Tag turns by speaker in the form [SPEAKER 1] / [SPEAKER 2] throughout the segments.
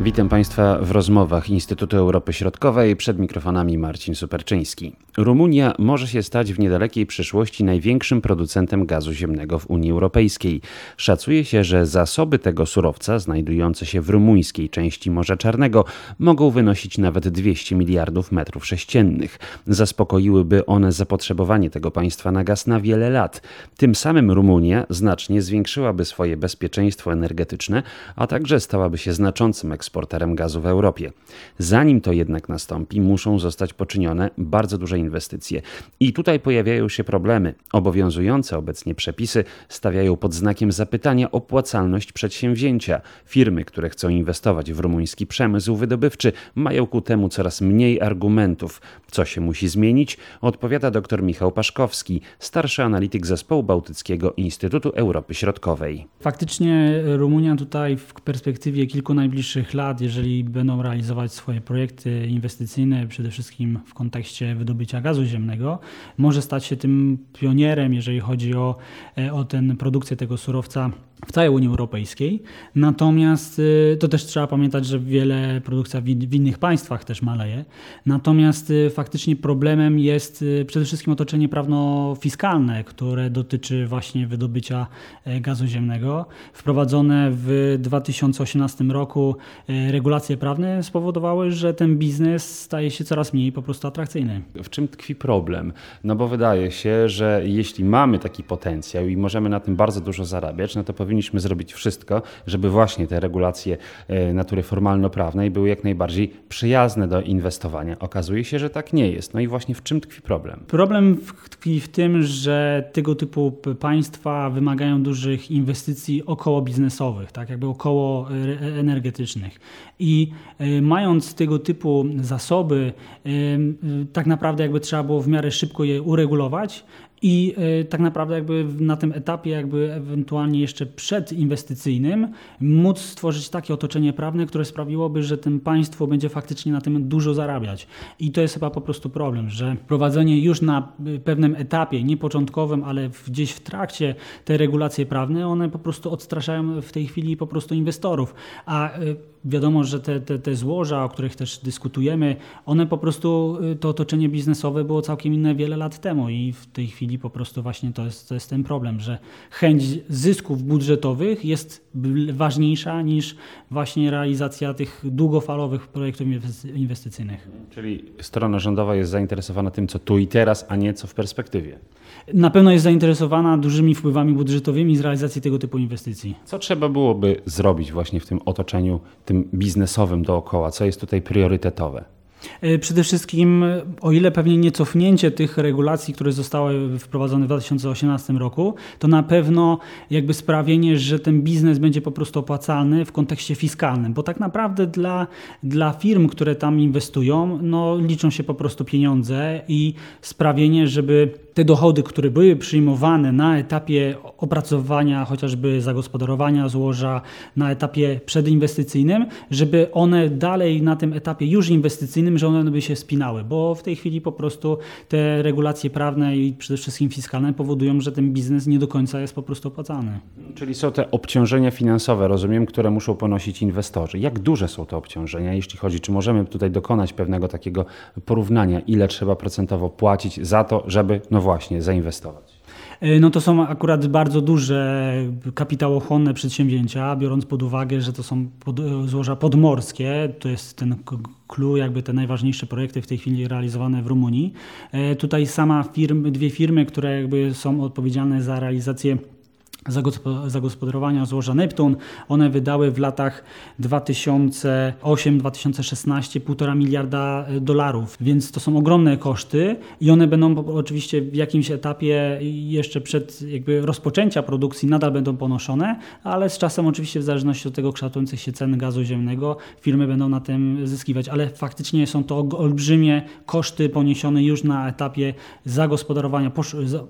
[SPEAKER 1] Witam Państwa w rozmowach Instytutu Europy Środkowej przed mikrofonami Marcin Superczyński. Rumunia może się stać w niedalekiej przyszłości największym producentem gazu ziemnego w Unii Europejskiej. Szacuje się, że zasoby tego surowca znajdujące się w rumuńskiej części Morza Czarnego mogą wynosić nawet 200 miliardów metrów sześciennych. Zaspokoiłyby one zapotrzebowanie tego państwa na gaz na wiele lat. Tym samym Rumunia znacznie zwiększyłaby swoje bezpieczeństwo energetyczne, a także stałaby się znaczącym eksporterem eksporterem gazu w Europie. Zanim to jednak nastąpi, muszą zostać poczynione bardzo duże inwestycje. I tutaj pojawiają się problemy. Obowiązujące obecnie przepisy stawiają pod znakiem zapytania opłacalność przedsięwzięcia. Firmy, które chcą inwestować w rumuński przemysł wydobywczy, mają ku temu coraz mniej argumentów. Co się musi zmienić? Odpowiada dr Michał Paszkowski, starszy analityk zespołu Bałtyckiego Instytutu Europy Środkowej.
[SPEAKER 2] Faktycznie Rumunia tutaj w perspektywie kilku najbliższych lat, jeżeli będą realizować swoje projekty inwestycyjne, przede wszystkim w kontekście wydobycia gazu ziemnego, może stać się tym pionierem, jeżeli chodzi o, e, o tę produkcję tego surowca w całej Unii Europejskiej. Natomiast y, to też trzeba pamiętać, że wiele produkcja w innych państwach też maleje. Natomiast y, faktycznie problemem jest y, przede wszystkim otoczenie prawno-fiskalne, które dotyczy właśnie wydobycia e, gazu ziemnego. Wprowadzone w 2018 roku e, regulacje prawne spowodowały, że ten biznes staje się coraz mniej po prostu atrakcyjny.
[SPEAKER 1] W czym tkwi problem? No bo wydaje się, że jeśli mamy taki potencjał i możemy na tym bardzo dużo zarabiać, no to zrobić wszystko, żeby właśnie te regulacje e, natury formalno-prawnej były jak najbardziej przyjazne do inwestowania. Okazuje się, że tak nie jest. No i właśnie w czym tkwi problem?
[SPEAKER 2] Problem tkwi w tym, że tego typu państwa wymagają dużych inwestycji około biznesowych, tak jakby około e, energetycznych. I e, mając tego typu zasoby, tak naprawdę jakby trzeba było w miarę szybko je uregulować, i y, tak naprawdę jakby na tym etapie, jakby ewentualnie jeszcze przedinwestycyjnym, móc stworzyć takie otoczenie prawne, które sprawiłoby, że tym państwo będzie faktycznie na tym dużo zarabiać. I to jest chyba po prostu problem, że prowadzenie już na y, pewnym etapie, nie początkowym, ale gdzieś w trakcie te regulacje prawne, one po prostu odstraszają w tej chwili po prostu inwestorów. A y, wiadomo, że te, te, te złoża, o których też dyskutujemy, one po prostu, to otoczenie biznesowe było całkiem inne wiele lat temu i w tej chwili chwili po prostu właśnie to jest, to jest ten problem, że chęć zysków budżetowych jest ważniejsza niż właśnie realizacja tych długofalowych projektów inwestycyjnych.
[SPEAKER 1] Czyli strona rządowa jest zainteresowana tym, co tu i teraz, a nie co w perspektywie.
[SPEAKER 2] Na pewno jest zainteresowana dużymi wpływami budżetowymi z realizacji tego typu inwestycji.
[SPEAKER 1] Co trzeba byłoby zrobić właśnie w tym otoczeniu, tym biznesowym dookoła? Co jest tutaj priorytetowe?
[SPEAKER 2] E, przede wszystkim, o ile pewnie nie cofnięcie tych regulacji, które zostały wprowadzone w 2018 roku, to na pewno jakby sprawienie, że ten biznes będzie po prostu opłacalny w kontekście fiskalnym, bo tak naprawdę dla, dla firm, które tam inwestują, no, liczą się po prostu pieniądze i sprawienie, żeby te dochody, które były przyjmowane na etapie opracowania chociażby zagospodarowania złoża, na etapie przedinwestycyjnym, żeby one dalej na tym etapie już inwestycyjnym, że one by się spinały, bo w tej chwili po prostu te regulacje prawne i przede wszystkim fiskalne powodują, że ten biznes nie do końca jest po prostu opłacalny.
[SPEAKER 1] Czyli są te obciążenia finansowe, rozumiem, które muszą ponosić inwestorzy. Jak duże są te obciążenia, jeśli chodzi, czy możemy tutaj dokonać pewnego takiego porównania, ile trzeba procentowo płacić za to, żeby no właśnie zainwestować?
[SPEAKER 2] E, no to są akurat bardzo duże kapitałochłonne przedsięwzięcia, biorąc pod uwagę, że to są pod, złoża podmorskie, to jest ten clue, jakby te najważniejsze projekty w tej chwili realizowane w Rumunii. E, tutaj sama firmy, dwie firmy, które jakby są odpowiedzialne za realizację zagospodarowania złoża Neptun. One wydały w latach 2008-2016 1,5 miliarda e, dolarów, więc to są ogromne koszty i one będą oczywiście w jakimś etapie jeszcze przed jakby rozpoczęcia produkcji nadal będą ponoszone, ale z czasem oczywiście w zależności od tego kształtujących się cen gazu ziemnego firmy będą na tym zyskiwać, ale faktycznie są to olbrzymie koszty poniesione już na etapie zagospodarowania,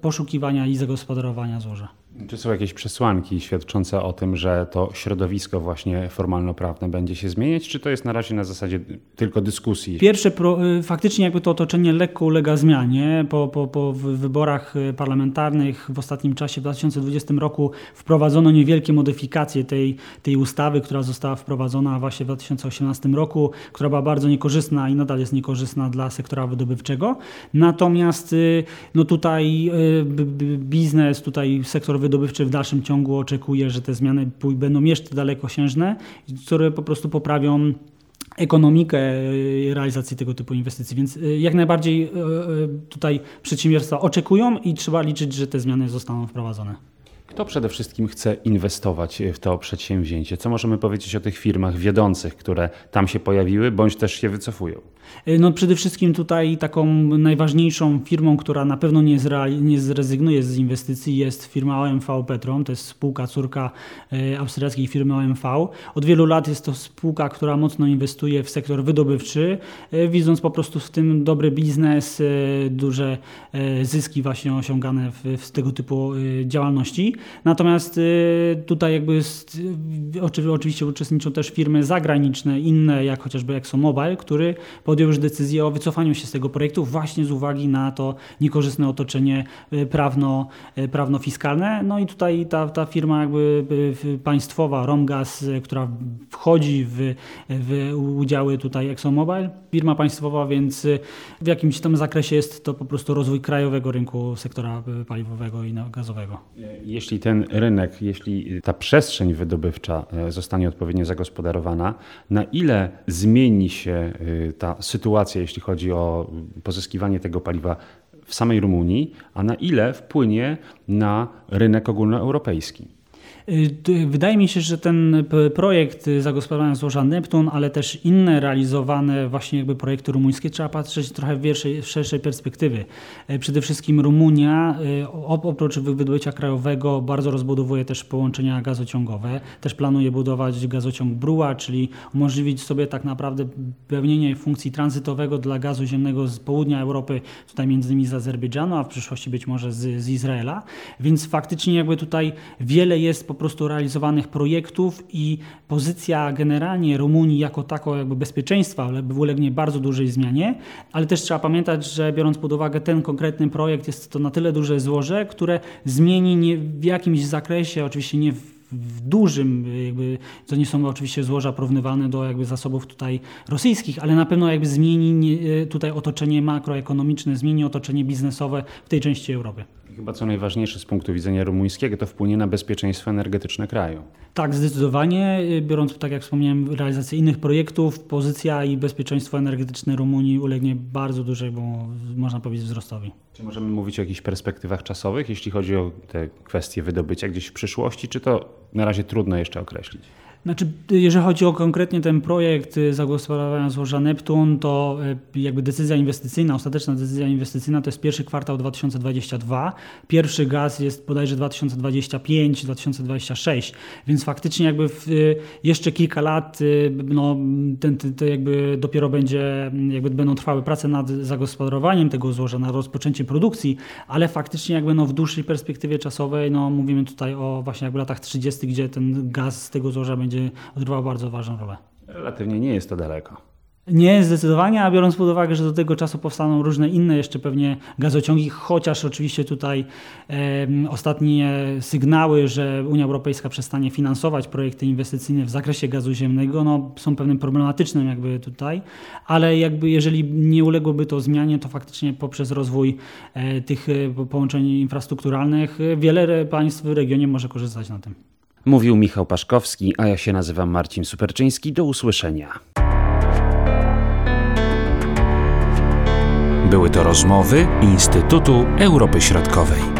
[SPEAKER 2] poszukiwania i zagospodarowania złoża.
[SPEAKER 1] Czy są jakieś przesłanki świadczące o tym, że to środowisko właśnie formalno-prawne będzie się zmieniać, czy to jest na razie na zasadzie tylko dyskusji?
[SPEAKER 2] Pierwsze, y, faktycznie jakby to otoczenie lekko ulega zmianie. Po, po, po wyborach y, parlamentarnych w ostatnim czasie, w 2020 roku wprowadzono niewielkie modyfikacje tej, tej ustawy, która została wprowadzona właśnie w 2018 roku, która była bardzo niekorzystna i nadal jest niekorzystna dla sektora wydobywczego. Natomiast y, no tutaj biznes, tutaj sektor wydobywczy w dalszym ciągu oczekuje, że te zmiany będą jeszcze dalekosiężne, które po prostu poprawią ekonomikę e, realizacji tego typu inwestycji. Więc e, jak najbardziej e, tutaj przedsiębiorstwa oczekują i trzeba liczyć, że te zmiany zostaną wprowadzone.
[SPEAKER 1] Kto przede wszystkim chce inwestować w to przedsięwzięcie? Co możemy powiedzieć o tych firmach wiodących, które tam się pojawiły, bądź też się wycofują?
[SPEAKER 2] Y, no przede wszystkim tutaj taką najważniejszą firmą, która na pewno nie, nie zrezygnuje z inwestycji jest firma OMV Petrom. To jest spółka córka y, austriackiej firmy OMV. Od wielu lat jest to spółka, która mocno inwestuje w sektor wydobywczy, y, widząc po prostu w tym dobry biznes, duże zyski właśnie osiągane w, w tego typu działalności. Natomiast tutaj jakby jest, oczywiście uczestniczą też firmy zagraniczne, inne jak chociażby ExxonMobil, który podjął już decyzję o wycofaniu się z tego projektu właśnie z uwagi na to niekorzystne otoczenie y, prawno, y, prawno-fiskalne. No i tutaj ta, ta firma jakby y, państwowa, Romgas, która wchodzi w, w udziały tutaj ExxonMobil, firma państwowa, więc w jakimś tam zakresie jest to po prostu rozwój krajowego rynku sektora paliwowego i gazowego.
[SPEAKER 1] Jeśli ten rynek, jeśli ta przestrzeń wydobywcza zostanie odpowiednio zagospodarowana, na ile zmieni się ta sytuacja, jeśli chodzi o pozyskiwanie tego paliwa w samej Rumunii, a na ile wpłynie na rynek ogólnoeuropejski?
[SPEAKER 2] Y, wydaje mi się, że ten projekt zagospodarowania złoża Neptun, ale też inne realizowane właśnie jakby projekty rumuńskie trzeba patrzeć trochę w, wierszej, w szerszej perspektywy. Y, przede wszystkim Rumunia y, oprócz wydobycia krajowego bardzo rozbudowuje też połączenia gazociągowe. Też planuje budować gazociąg Brua, czyli umożliwić sobie tak naprawdę pełnienie funkcji tranzytowego dla gazu ziemnego z południa Europy, tutaj między innymi z Azerbejdżanu, a w przyszłości być może z, z Izraela. Więc faktycznie jakby tutaj wiele jest po prostu realizowanych projektów i pozycja generalnie Rumunii jako tako jakby bezpieczeństwa ulegnie bardzo dużej zmianie, ale też trzeba pamiętać, że biorąc pod uwagę ten konkretny projekt, jest to na tyle duże złoże, które zmieni nie w jakimś zakresie, oczywiście nie w w dużym, jakby, to nie są oczywiście złoża porównywalne do jakby zasobów tutaj rosyjskich, ale na pewno jakby zmieni tutaj otoczenie makroekonomiczne, zmieni otoczenie biznesowe w tej części Europy.
[SPEAKER 1] Chyba co najważniejsze z punktu widzenia rumuńskiego, to wpłynie na bezpieczeństwo energetyczne kraju.
[SPEAKER 2] Tak, zdecydowanie. Biorąc, tak jak wspomniałem, realizację innych projektów, pozycja i bezpieczeństwo energetyczne Rumunii ulegnie bardzo dużemu, można powiedzieć, wzrostowi.
[SPEAKER 1] Czy możemy mówić o jakichś perspektywach czasowych, jeśli chodzi o te kwestie wydobycia gdzieś w przyszłości, czy to na razie trudno jeszcze określić?
[SPEAKER 2] Znaczy, jeżeli chodzi o konkretnie ten projekt y, zagospodarowania złoża Neptun, to y, jakby decyzja inwestycyjna, ostateczna decyzja inwestycyjna to jest pierwszy kwartał 2022. Pierwszy gaz jest bodajże 2025-2026, więc faktycznie jakby w, y, jeszcze kilka lat no, ten, ten, ten, jakby dopiero będzie, jakby będą trwały prace nad zagospodarowaniem tego złoża, nad rozpoczęciem produkcji, ale faktycznie jakby no, w dłuższej perspektywie czasowej no, mówimy tutaj o właśnie jakby latach 30, gdzie ten gaz z tego złoża będzie będzie odgrywał bardzo ważną rolę.
[SPEAKER 1] Relatywnie nie jest to daleko.
[SPEAKER 2] Nie, zdecydowanie, a biorąc pod uwagę, że do tego czasu powstaną różne inne jeszcze pewnie gazociągi, chociaż oczywiście tutaj e, ostatnie sygnały, że Unia Europejska przestanie finansować projekty inwestycyjne w zakresie gazu ziemnego, no, są pewnym problematycznym jakby tutaj, ale jakby jeżeli nie uległoby to zmianie, to faktycznie poprzez rozwój e, tych e, połączeń infrastrukturalnych e, wiele państw w regionie może korzystać na tym.
[SPEAKER 1] Mówił Michał Paszkowski, a ja się nazywam Marcin Superczyński. Do usłyszenia.
[SPEAKER 3] Były to rozmowy Instytutu Europy Środkowej.